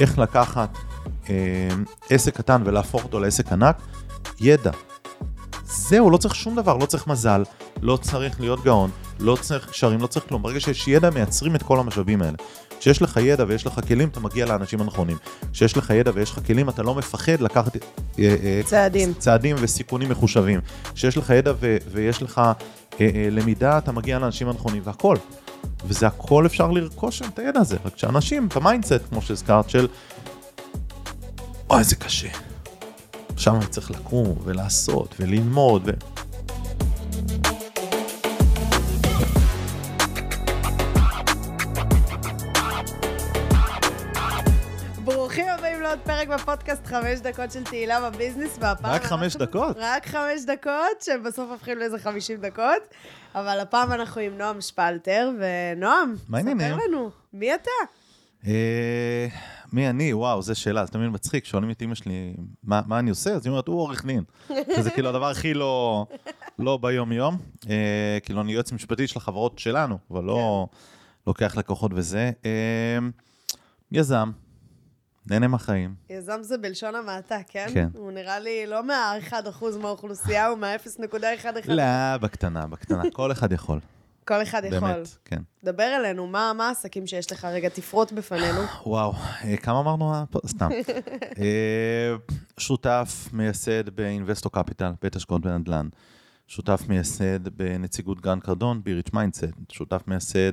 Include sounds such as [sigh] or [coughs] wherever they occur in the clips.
איך לקחת אה, עסק קטן ולהפוך אותו לעסק ענק, ידע. זהו, לא צריך שום דבר, לא צריך מזל, לא צריך להיות גאון, לא צריך קשרים, לא צריך כלום. ברגע שיש ידע, מייצרים את כל המשאבים האלה. כשיש לך ידע ויש לך כלים, אתה מגיע לאנשים הנכונים. כשיש לך ידע ויש לך כלים, אתה לא מפחד לקחת אה, אה, צעדים. צעדים וסיכונים מחושבים. כשיש לך ידע ו- ויש לך למידה, אתה מגיע לאנשים הנכונים, והכל. וזה הכל אפשר לרכוש את הידע הזה. רק שאנשים, ב mindset, כמו שהזכרת, של אוי, זה קשה. עכשיו אני צריך לקום ולעשות וללמוד. ו... פרק בפודקאסט חמש דקות של תהילה ב business, והפעם... רק חמש אנחנו- דקות? רק חמש דקות, שבסוף הופכים לאיזה חמישים דקות, אבל הפעם אנחנו עם נועם שפלטר, ונועם? ספר לנו, מי אתה? אה, מי אני? וואו, זו שאלה, זה תמיד מצחיק, שואלים את אמא שלי מה, מה אני עושה, אז היא אומרת, הוא עורך דין. [laughs] שזה כאילו הדבר הכי לא, לא ביום-יום. אה, כאילו, אני יועץ משפטי של החברות שלנו, אבל לא לוקח לקוחות וזה. אה, יזם, נהנה מהחיים. יזם זה בלשון המעטה, כן? כן. הוא נראה לי לא מה-1% מהאוכלוסייה, הוא מה-0.11. לא, בקטנה, בקטנה, כל אחד יכול. כל אחד יכול. באמת, כן. דבר אלינו, מה מה העסקים שיש לך? רגע, תפרוט בפנינו. וואו, אה, כמה אמרנו? הפ- סתם. [laughs] אה, שותף מייסד באינבסטו קפיטל, בית השקעות בנדל"ן. שותף מייסד בנציגות גרנד קרדון, ביריץ' מיינדסט. שותף מייסד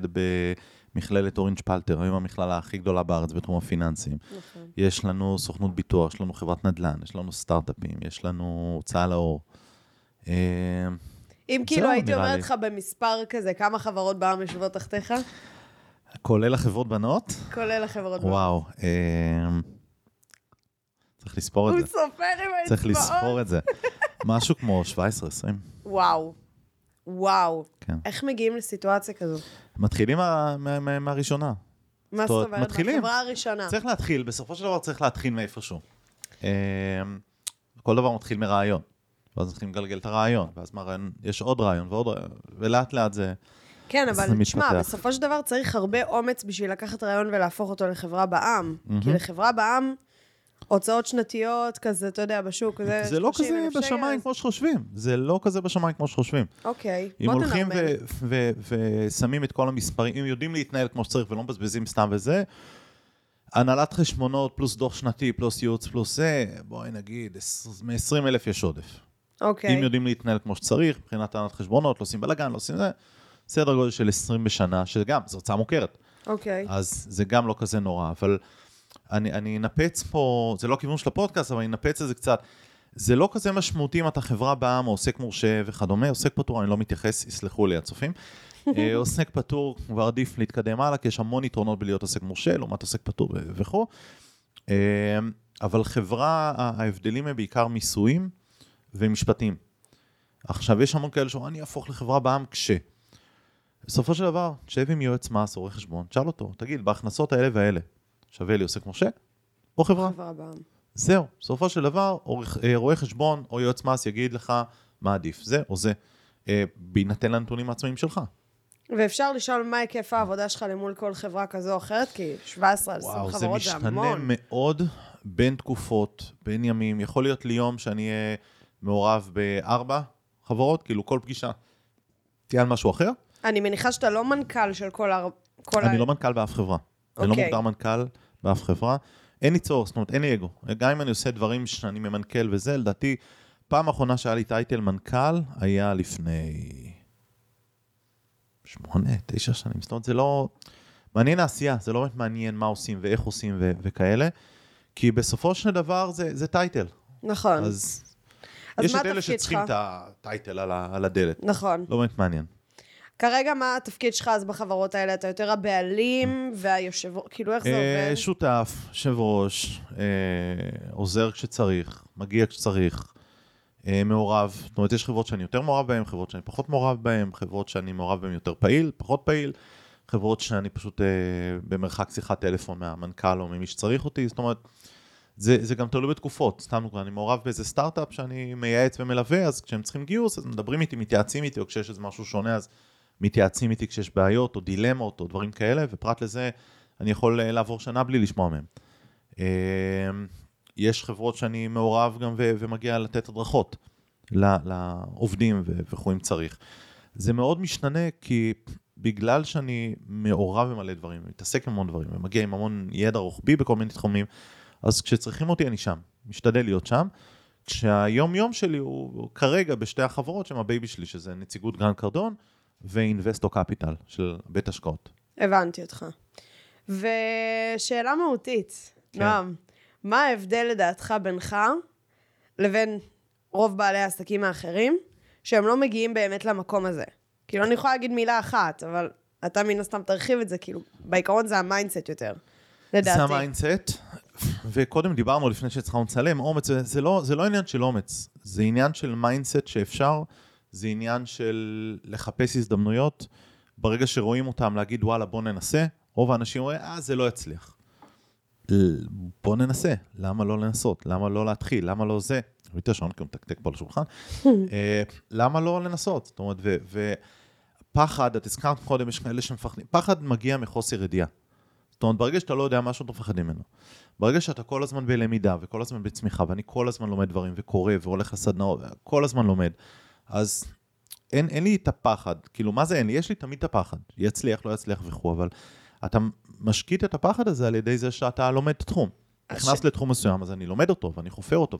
במכללת אורינג' פלטר, היום המכללה הכי גדולה בארץ בתחום הפיננסים. נכון. יש לנו סוכנות ביטוח, יש לנו חברת נדל"ן, יש לנו סטארט-אפים, יש לנו הוצאה לאור. אה, אם כאילו הייתי אומרת. לך במספר כזה, כמה חברות בעם יושבות תחתיך? כולל החברות בנות? כולל החברות בעם. וואו, אה, צריך לספור את הוא זה. סופר עם האצבעות. צריך לספור את זה. [laughs] משהו כמו 17-20, וואו. וואו. כן. איך מגיעים לסיטואציה כזו? מתחילים מה- מה- מה- מהראשונה. מה זאת אומרת? מתחילים. בחברה הראשונה. צריך להתחיל, בסופו של דבר צריך להתחיל מאיפשהו. אה, כל דבר מתחיל מרעיון. ואז צריכים לגלגל את הרעיון, ואז מהרעיון יש עוד רעיון ועוד רעיון, ולאט לאט זה... כן, אבל תשמע. בסופו של דבר צריך הרבה אומץ בשביל לקחת רעיון ולהפוך אותו לחברה בעם. מהמם. כי לחברה בעם, הוצאות שנתיות כזה, אתה יודע, בשוק, זה זה לא 30,000 כזה בשמיים אז- כמו שחושבים. זה לא כזה בשמיים כמו שחושבים. אוקיי, אם בוא הולכים ושמים את כל המספרים, אם יודעים להתנהל כמו שצריך ולא מבזבזים סתם וזה, הנהלת חשבונות פלוס דוח שנתי פלוס ייעוץ פלוס זה, בואי נגיד, מ-20 אלף יש עודף. אוקיי. אם יודעים להתנהל כמו שצריך, מבחינת הנהלת חשבונות, לא עושים בלאגן, לא עושים זה, סדר גודל של 20 בשנה, שגם, זו הוצאה מוכרת. אוקיי. אז זה גם לא כזה נורא, אבל אני, אני אנפץ פה, זה לא הכיוון של הפודקאסט, אבל אני אנפץ את זה קצת. זה לא כזה משמעותי אם אתה חברה בעם או עוסק מורשה וכדומה, עוסק פטור, אני לא מתייחס, יסלחו לי הצופים. [laughs] אה, עוסק פטור, כבר עדיף להתקדם הלאה, כי יש המון יתרונות בלהיות עוסק מורשה, לעומת עוסק פטור וכו'. אה, אבל חברה, ההבדלים הם בעיקר מיסויים ומשפטים. עכשיו, יש המון כאלה שאומרים, אני אהפוך לחברה בעם כש... בסופו של דבר, תשב עם יועץ מס או רואה חשבון, תשאל אותו, תגיד, בהכנסות האלה והאלה, שווה לי עוסק מורשה או חברה? חברה בעם. זהו, בסופו של דבר, אה, רואה חשבון או יועץ מס יגיד לך מה עדיף, זה או זה, אה, בהינתן לנתונים העצמאיים שלך. ואפשר לשאול מה היקף העבודה שלך למול כל חברה כזו או אחרת, כי 17 על 20 וואו, זה חברות זה משתנה המון. מאוד בין תקופות, בין ימים. יכול להיות לי יום שאני אהיה מעורב בארבע חברות, כאילו כל פגישה תהיה על משהו אחר. אני מניחה שאתה לא מנכ"ל של כל ה... כל אני ה... לא מנכ"ל באף חברה. אני לא אוקיי. מוגדר מנכ"ל באף חברה. אין לי צורך, זאת אומרת, אין לי אגו. גם אם אני עושה דברים שאני ממנכ"ל וזה, לדעתי, פעם אחרונה שהיה לי טייטל מנכ"ל היה לפני שמונה, תשע שנים. זאת אומרת, זה לא... מעניין העשייה, זה לא באמת מעניין מה עושים ואיך עושים ו- וכאלה, כי בסופו של דבר זה, זה טייטל. נכון, אז, אז יש את אלה שצריכים? את הטייטל על, ה- על הדלת. נכון. לא באמת מעניין. כרגע מה התפקיד שלך אז בחברות האלה? אתה יותר הבעלים והיושב... כאילו, איך זה אה, עובד? שותף, יושב ראש, אה, עוזר כשצריך, מגיע כשצריך, אה, מעורב. זאת אומרת, יש חברות שאני יותר מעורב בהן, חברות שאני פחות מעורב בהן, חברות שאני מעורב בהן יותר פעיל, פחות פעיל, חברות שאני פשוט אה, במרחק שיחת טלפון מהמנכ"ל או ממי שצריך אותי. זאת אומרת, זה, זה גם תלוי בתקופות. סתם אני מעורב באיזה סטארט-אפ שאני מייעץ ומלווה, אז כשהם צריכים גיוס, אז מדברים איתי, מתייעצים איתי, או כשיש איזה משהו שונה, אז מתייעצים איתי כשיש בעיות, או דילמות, או דברים כאלה, ופרט לזה, אני יכול אה, לעבור שנה בלי לשמוע מהם. יש חברות שאני מעורב גם ו- ומגיע לתת הדרכות לעובדים וכו' אם צריך. זה מאוד משתנה כי בגלל שאני מעורב במלא דברים, מתעסק עם המון דברים ומגיע עם המון ידע רוחבי בכל מיני תחומים, אז כשצריכים אותי אני שם, משתדל להיות שם. כשהיום יום שלי הוא, כרגע בשתי החברות שהן ה baby שלי, שזה נציגות גרנט קרדון ואינבסטו קפיטל של בית השקעות. הבנתי אותך. ושאלה מהותית, כן. נועם, מה ההבדל לדעתך בינך לבין רוב בעלי העסקים האחרים, שהם לא מגיעים באמת למקום הזה? כאילו, אני יכולה להגיד מילה אחת, אבל אתה מן הסתם תרחיב את זה, כאילו, בעיקרון זה ה mindset יותר, לדעתי. זה ה mindset, וקודם דיברנו לפני שהצלחנו לצלם, אומץ, זה לא, זה לא עניין של אומץ, זה עניין של mindset שאפשר, זה עניין של לחפש הזדמנויות, ברגע שרואים אותם להגיד וואלה בוא ננסה, רוב האנשים אומרים אה זה לא יצליח. בוא ננסה, למה לא לנסות? למה לא להתחיל? למה לא זה? ראיתי השעון הוא מתקתק פה על השולחן. [laughs] אה, למה לא לנסות? זאת אומרת, ופחד, את הזכרת קודם, יש כאלה שמפחדים, פחד מגיע מחוסר ידיעה. זאת אומרת, ברגע שאתה לא יודע משהו, אתה מפחד ממנו. ברגע שאתה כל הזמן בלמידה וכל הזמן בצמיחה, ואני כל הזמן לומד דברים וקורא והולך לסדנאות, כל הזמן לומד, אז אין, אין לי את הפחד. כאילו, מה זה אין לי? יש לי תמיד את הפחד. יצליח, לא יצליח וכו', אבל אתה משקיט את הפחד הזה על ידי זה שאתה לומד את התחום. נכנס ש... לתחום מסוים, אז אני לומד אותו ואני חופר אותו,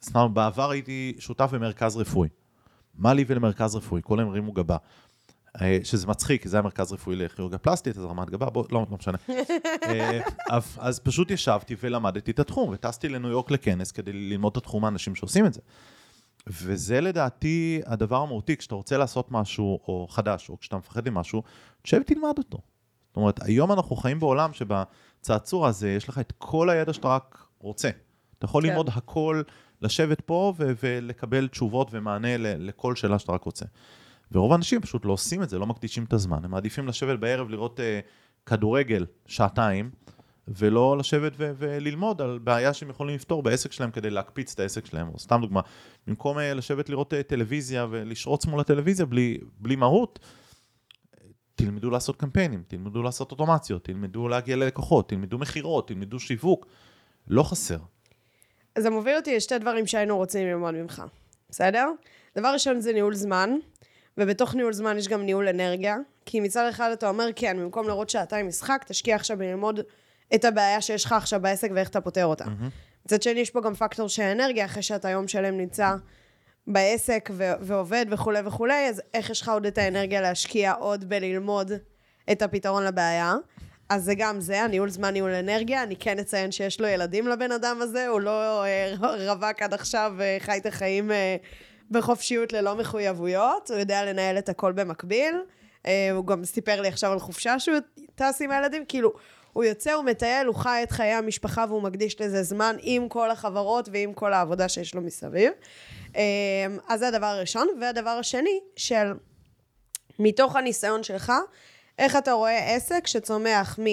וסתם בעבר הייתי שותף במרכז רפואי. מה לי ולמרכז רפואי? כל היום הרימו גבה. אה, שזה מצחיק, כי זה היה מרכז רפואי לכירורגיה פלסטית, אז רמת גבה, בוא, לא, לא משנה. [laughs] אה, אז, אז פשוט ישבתי ולמדתי את התחום, וטסתי לניו יורק לכנס כדי ללמוד את התחום האנשים שעושים את זה. וזה לדעתי הדבר המהותי, כשאתה רוצה לעשות משהו או חדש, או כשאתה מפחד ממשהו, תשב ותלמד אותו. זאת אומרת, היום אנחנו חיים בעולם שבצעצוע הזה יש לך את כל הידע שאתה רק רוצה. אתה יכול כן. ללמוד הכל, לשבת פה ו- ולקבל תשובות ומענה ל- לכל שאלה שאתה רק רוצה. ורוב האנשים פשוט לא עושים את זה, לא מקדישים את הזמן. הם מעדיפים לשבת בערב לראות uh, כדורגל שעתיים, ולא לשבת ו- וללמוד על בעיה שהם יכולים לפתור בעסק שלהם כדי להקפיץ את העסק שלהם. או סתם דוגמה, במקום uh, לשבת לראות uh, טלוויזיה ולשרוץ מול הטלוויזיה בלי, בלי מהות, תלמדו לעשות קמפיינים, תלמדו לעשות אוטומציות, תלמדו להגיע ללקוחות, תלמדו מכירות, תלמדו שיווק. לא חסר. זה מוביל אותי לשתי דברים שהיינו רוצים ללמוד ממך, בסדר? דבר ראשון זה ניהול זמן, ובתוך ניהול זמן יש גם ניהול אנרגיה, כי מצד אחד אתה אומר, כן, במקום לראות שעתיים משחק, תשקיע עכשיו בללמוד את הבעיה שיש לך עכשיו בעסק ואיך אתה פותר אותה. מצד שני, יש פה גם פקטור של אנרגיה, אחרי שאתה יום שלם נמצא בעסק ו- ועובד וכולי וכולי, אז איך יש לך עוד את האנרגיה להשקיע עוד בללמוד את הפתרון לבעיה? אז זה גם זה, הניהול זמן, ניהול אנרגיה. אני כן אציין שיש לו ילדים לבן אדם הזה, הוא לא אה, [laughs] רווק עד עכשיו וחי את החיים אה, בחופשיות ללא מחויבויות, הוא יודע לנהל את הכל במקביל. אה, הוא גם סיפר לי עכשיו על חופשה שהוא טס עם הילדים, כאילו, הוא יוצא, הוא מטייל, הוא חי את חיי המשפחה והוא מקדיש לזה זמן עם כל החברות ועם כל העבודה שיש לו מסביב. אה, אז זה הדבר הראשון. והדבר השני, של מתוך הניסיון שלך, איך אתה רואה עסק שצומח מ...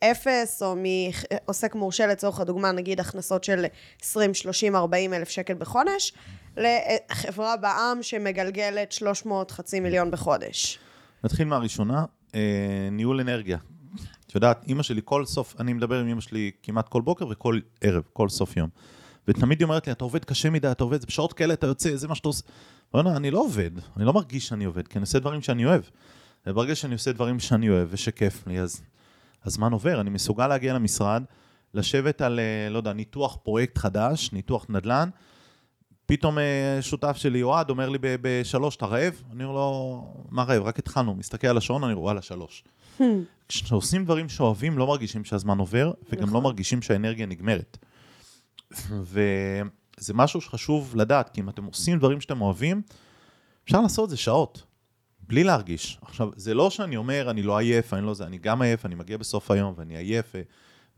אפס, או מעוסק מורשה לצורך הדוגמה, נגיד הכנסות של 20, 30, 40 אלף שקל בחודש, לחברה בע"מ שמגלגלת 300 חצי מיליון בחודש. נתחיל מהראשונה, אה, ניהול אנרגיה. את יודעת, אימא שלי כל סוף, אני מדבר עם אימא שלי כמעט כל בוקר וכל ערב, כל סוף יום. ותמיד היא אומרת לי, אתה עובד קשה מדי, אתה עובד, בשעות כאלה אתה יוצא, זה מה שאתה עושה. ואני, אני לא עובד, אני לא מרגיש שאני עובד, כי אני עושה דברים שאני אוהב. וברגע שאני עושה דברים שאני אוהב ושכיף לי, אז הזמן עובר, אני מסוגל להגיע למשרד, לשבת על, אה, לא יודע, ניתוח פרויקט חדש, ניתוח נדל"ן, פתאום אה, שותף שלי, אוהד, אומר לי בשלוש, אתה רעב? אני אומר לו, מה רעב? רק התחלנו. מסתכל על השעון, אני רואה על השלוש. Hmm. כשעושים דברים שאוהבים, לא מרגישים שהזמן עובר, וגם לא נכון. מרגישים שהאנרגיה נגמרת. וזה משהו שחשוב לדעת, כי אם אתם עושים דברים שאתם אוהבים, אפשר לעשות את זה שעות, בלי להרגיש. עכשיו, זה לא שאני אומר, אני לא עייף, אני לא זה, אני גם עייף, אני מגיע בסוף היום, ואני עייף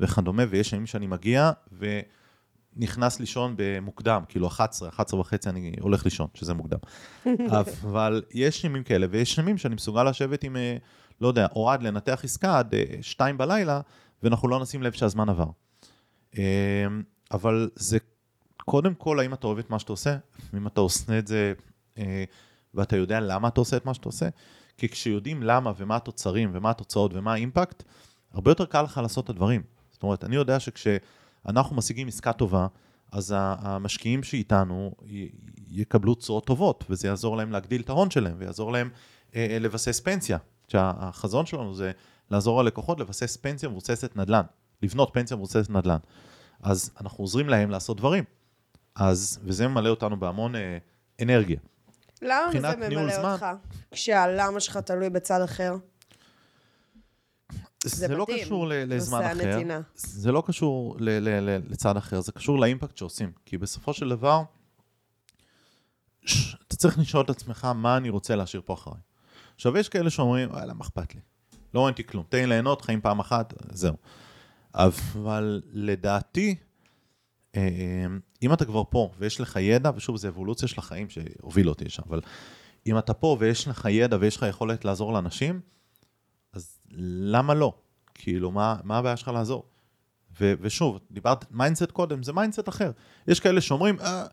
וכדומה, ויש ימים שאני מגיע, ו... נכנס לישון במוקדם, כאילו 11, 11 וחצי אני הולך לישון, שזה מוקדם. [laughs] אבל יש ימים כאלה, ויש ימים שאני מסוגל לשבת עם, אה, לא יודע, אוהד לנתח עסקה עד 2 אה, בלילה, ואנחנו לא נשים לב שהזמן עבר. אמ, אבל זה קודם כל, האם אתה אוהב את מה שאתה עושה, אם אתה עושה את זה, אה, ואתה יודע למה אתה עושה את מה שאתה עושה, כי כשיודעים למה ומה התוצרים ומה התוצאות ומה האימפקט, הרבה יותר קל לך לעשות את הדברים. זאת אומרת, אני יודע שכשאנחנו משיגים עסקה טובה, אז המשקיעים שאיתנו יקבלו תשואות טובות, וזה יעזור להם להגדיל את ההון שלהם, ויעזור להם אה, אה, לבסס פנסיה. שהחזון שלנו זה לעזור ללקוחות לבסס פנסיה מבוססת נדל"ן, לבנות פנסיה מבוססת נדל"ן. אז אנחנו עוזרים להם לעשות דברים. אז, וזה ממלא אותנו בהמון אה, אנרגיה. למה זה ממלא זמן, אותך, כשהלמה שלך תלוי בצד אחר? זה, זה לא קשור לזמן אחר, הנתינה. זה לא קשור לצד אחר, זה קשור לאימפקט שעושים. כי בסופו של דבר, ש- אתה צריך לשאול את עצמך מה אני רוצה להשאיר פה אחריי. עכשיו, יש כאלה שאומרים, וואלה, מה אכפת לי? לא ראיתי כלום, תן לי ליהנות, חיים פעם אחת, זהו. אבל לדעתי, אה, אם אתה כבר פה ויש לך ידע, ושוב, זו אבולוציה של החיים שהוביל אותי לשם, אבל אם אתה פה ויש לך ידע ויש לך יכולת לעזור לאנשים, למה לא? כאילו, מה, מה הבעיה שלך לעזור? ו, ושוב, דיברת mindset קודם, זה mindset אחר. יש כאלה שאומרים, אה,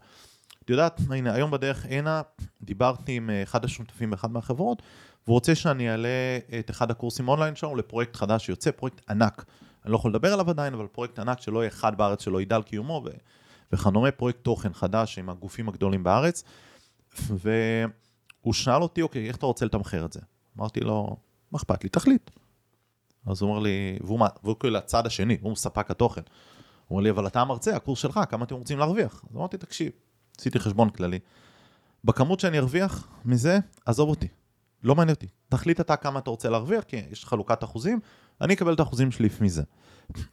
את יודעת, הנה, היום בדרך הנה, דיברתי עם אה, אחד השותפים באחד מהחברות, והוא רוצה שאני אעלה את אחד הקורסים אונליין שלנו לפרויקט חדש שיוצא, פרויקט ענק. אני לא יכול לדבר עליו עדיין, אבל פרויקט ענק שלא יהיה אחד בארץ שלא ידע על קיומו, ו... וכדומה, פרויקט תוכן חדש עם הגופים הגדולים בארץ. והוא שאל אותי, אוקיי, איך אתה רוצה לתמחר את זה? אמרתי לו, מה אכפת לי? תחליט. אז הוא אומר לי, והוא, והוא כאילו הצד השני, הוא ספק התוכן. הוא אומר לי, אבל אתה המרצה, הקורס שלך, כמה אתם רוצים להרוויח? אז אמרתי, תקשיב, עשיתי חשבון כללי. בכמות שאני ארוויח מזה, עזוב אותי. לא מעניין אותי. תחליט אתה כמה אתה רוצה להרוויח, כי יש חלוקת אחוזים, אני אקבל את האחוזים שלי מזה.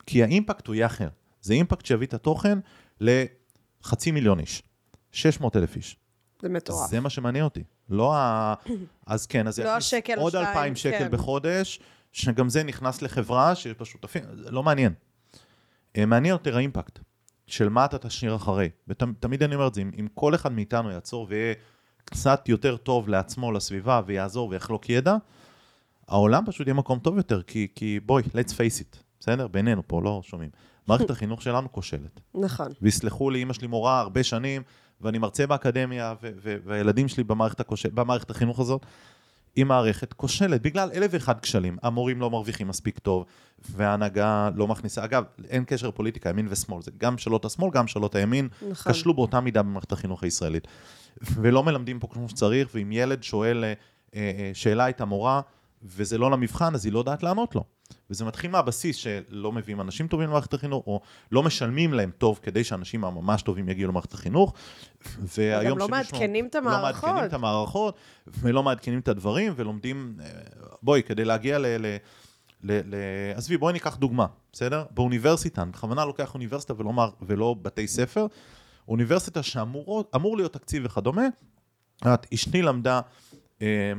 כי האימפקט הוא יהיה אחר. זה אימפקט שיביא את התוכן לחצי מיליון איש, 600 אלף איש. זה מטורף. זה מה שמעניין אותי. לא ה... אז כן, אז לא השקל עוד 2,000 שקל כן. בחודש, שגם זה נכנס לחברה שיש בה שותפים, זה לא מעניין. אה, מעניין יותר האימפקט של מה אתה תשאיר אחרי. ותמיד אני אומר את זה, אם, אם כל אחד מאיתנו יעצור ויהיה קצת יותר טוב לעצמו, לסביבה, ויעזור ויחלוק ידע, העולם פשוט יהיה מקום טוב יותר, כי, כי בואי, let's face it, בסדר? בינינו פה, לא שומעים. מערכת [laughs] החינוך שלנו כושלת. נכון. ויסלחו לי, אמא שלי מורה הרבה שנים, ואני מרצה באקדמיה, והילדים שלי במערכת, הכוש... במערכת החינוך הזאת, היא מערכת כושלת, בגלל אלף ואחד כשלים. המורים לא מרוויחים מספיק טוב, וההנהגה לא מכניסה. אגב, אין קשר פוליטיקה, ימין ושמאל, זה גם שאלות השמאל, גם שאלות הימין, נכון. כשלו באותה מידה במערכת החינוך הישראלית. ולא מלמדים פה כמו שצריך, ואם ילד שואל אה, אה, שאלה את המורה, וזה לא למבחן, אז היא לא יודעת לענות לו. וזה מתחיל מהבסיס שלא מביאים אנשים טובים למערכת החינוך, או לא משלמים להם טוב כדי שאנשים הממש טובים יגיעו למערכת החינוך. והיום לא מעדכנים את המערכות. לא מעדכנים את המערכות, ולא מעדכנים את הדברים, ולומדים, אה, בואי, כדי להגיע ל... ל עזבי, בואי ניקח דוגמה, בסדר? באוניברסיטה, אני בכוונה לוקח אוניברסיטה ולא, ולא בתי ספר, אוניברסיטה שאמור להיות תקציב וכדומה, אשתי למדה אה,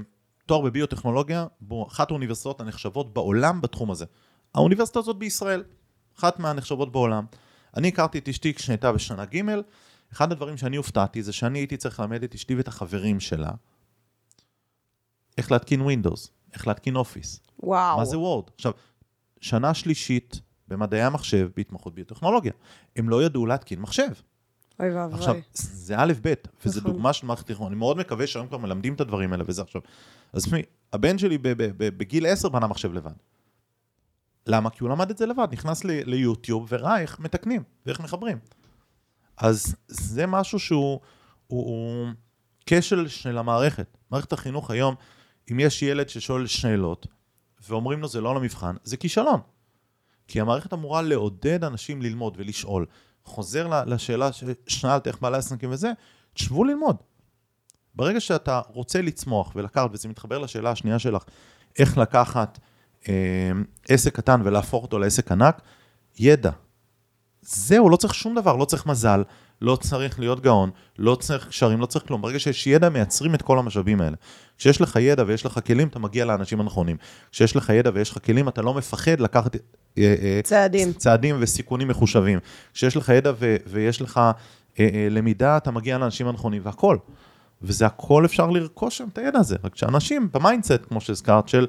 תואר בביוטכנולוגיה, אחת האוניברסיטאות הנחשבות בעולם בתחום הזה. האוניברסיטה הזאת בישראל, אחת מהנחשבות בעולם. אני הכרתי את אשתי כשהייתה בשנה ג', אחד הדברים שאני הופתעתי זה שאני הייתי צריך ללמד את אשתי ואת החברים שלה איך להתקין Windows, איך להתקין אופיס. וואו. מה זה וורד? עכשיו, שנה שלישית במדעי המחשב בהתמחות ביוטכנולוגיה. הם לא ידעו להתקין מחשב. אוי ואבוי. עכשיו, זה א' ב', וזו נכון. דוגמה של מערכת תכנון. אני מאוד מקווה שהיום כבר מלמדים את הדברים האלה וזה עכשיו. אז תשמעי, הבן שלי בגיל 10 בנה מחשב לבד. למה? כי הוא למד את זה לבד, נכנס ליוטיוב וראה איך מתקנים ואיך מחברים. אז זה משהו שהוא הוא, הוא כשל של המערכת. מערכת החינוך היום, אם יש ילד ששואל שאלות ואומרים לו זה לא למבחן, זה כישלון. כי המערכת אמורה לעודד אנשים ללמוד ולשאול. חוזר לשאלה ששאלת איך בעלי עסקים וזה, תשבו ללמוד. ברגע שאתה רוצה לצמוח ולקחת, וזה מתחבר לשאלה השנייה שלך, איך לקחת אה, עסק קטן ולהפוך אותו לעסק ענק, ידע. זהו, לא צריך שום דבר, לא צריך מזל, לא צריך להיות גאון, לא צריך קשרים, לא צריך כלום. ברגע שיש ידע, מייצרים את כל המשאבים האלה. כשיש לך ידע ויש לך כלים, אתה מגיע לאנשים הנכונים. כשיש לך ידע ויש לך כלים, אתה לא מפחד לקחת אה, אה, צעדים, צעדים וסיכונים מחושבים. כשיש לך ידע ו- ויש לך אה, למידה, אתה מגיע לאנשים הנכונים, והכל. וזה הכל אפשר לרכוש שם את הידע הזה. רק שאנשים ב mindset, כמו שהזכרת, של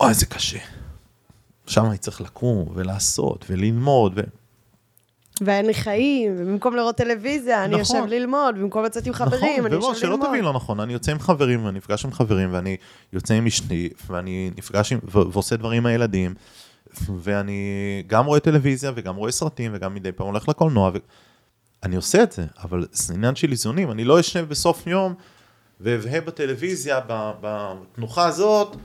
אוי, זה קשה. שם אני צריך לקום ולעשות וללמוד. ו... ואין לי חיים, ובמקום לראות טלוויזיה, נכון. אני יושב ללמוד, במקום לצאת עם חברים, נכון, אני יושב ללמוד. שלא תבין לא נכון, אני יוצא עם חברים, ואני נפגש עם חברים, ואני יוצא עם אשתי, ואני נפגש עם, ו- ועושה דברים עם הילדים, ואני גם רואה טלוויזיה וגם רואה סרטים וגם מדי פעם הולך לקולנוע, ואני עושה את זה, אבל זה עניין של איזונים, אני לא אשב בסוף יום ואבהה בטלוויזיה, בתנוחה הזאת,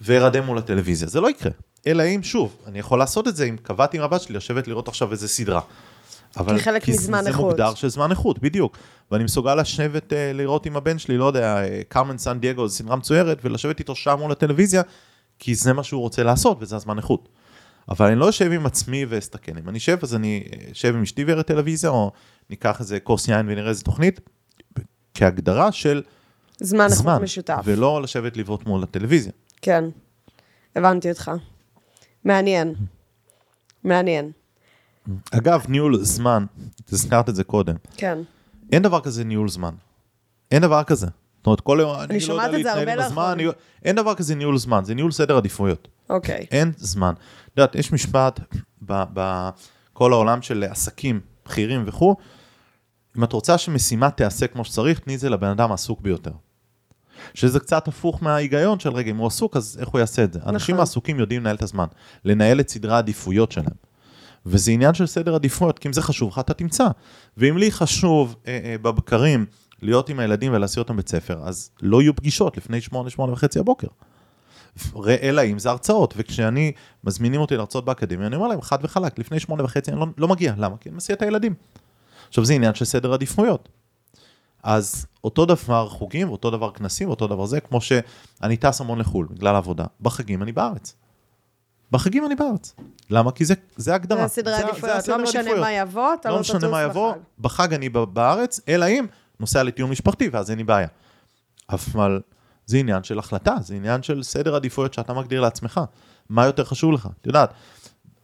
וארדם מול הטלוויזיה, זה לא יקרה. אלא אם, שוב, אני יכול לעשות את זה אם קבעתי עם הבת שלי לשבת לראות עכשיו איזה סדרה. אבל כחלק מזמן איכות. זה מוגדר של זמן איכות, בדיוק. ואני מסוגל לשבת uh, לראות עם הבן שלי, לא יודע, קרמן סן דייגו, זו סדרה מצוירת, ולשבת איתו שעה מול הטלוויזיה, כי זה מה שהוא רוצה לעשות, וזה הזמן איכות. אבל אני לא אשב עם עצמי ואסתכן. אם אני אשב, אז אני אשב עם אשתי ואראה טלוויזיה, או ניקח איזה כוס יין ונראה איזה תוכנית, כהגדרה של זמן, זמן איכות משותף. ולא לשבת לבעוט מול הטלוויזיה. כן, הבנתי אותך. מעניין. מעניין. אגב, ניהול זמן, הזכרת את זה קודם. כן. אין דבר כזה ניהול זמן. אין דבר כזה. זאת אומרת, כל היום, אני, אני לא יודע להתנהל בזמן, אני... אין דבר כזה ניהול זמן, זה ניהול סדר עדיפויות. אוקיי. אין זמן. את יודעת, יש משפט בכל העולם של עסקים, בכירים וכו', אם את רוצה שמשימה תיעשה כמו שצריך, תני את זה לבן אדם העסוק ביותר. שזה קצת הפוך מההיגיון של רגע, אם הוא עסוק, אז איך הוא יעשה את זה? נכון. אנשים העסוקים יודעים לנהל את הזמן, לנהל את סדרי העדיפויות שלהם. וזה עניין של סדר עדיפויות, כי אם זה חשוב לך, אתה תמצא. ואם לי חשוב אה, אה, בבקרים להיות עם הילדים ולהסיע אותם בית ספר, אז לא יהיו פגישות לפני שמונה, שמונה וחצי הבוקר. אלא אם זה הרצאות, וכשאני, מזמינים אותי להרצאות באקדמיה, אני אומר להם חד וחלק, לפני שמונה וחצי אני לא, לא מגיע, למה? כי אני מסיע את הילדים. עכשיו זה עניין של סדר עדיפויות. אז אותו דבר חוגים, אותו דבר כנסים, אותו דבר זה, כמו שאני טס המון לחו"ל בגלל העבודה. בחגים אני בארץ. בחגים אני בארץ. למה? כי זה, זה הגדרה. זה סדרי עדיפויות, לא משנה עדיפויות. מה יבוא, אתה לא, לא משנה מה יבוא, בחג. בחג אני בארץ, אלא אם נוסע לטיול משפחתי, ואז אין לי בעיה. אבל זה עניין של החלטה, זה עניין של סדר עדיפויות שאתה מגדיר לעצמך. מה יותר חשוב לך? את יודעת,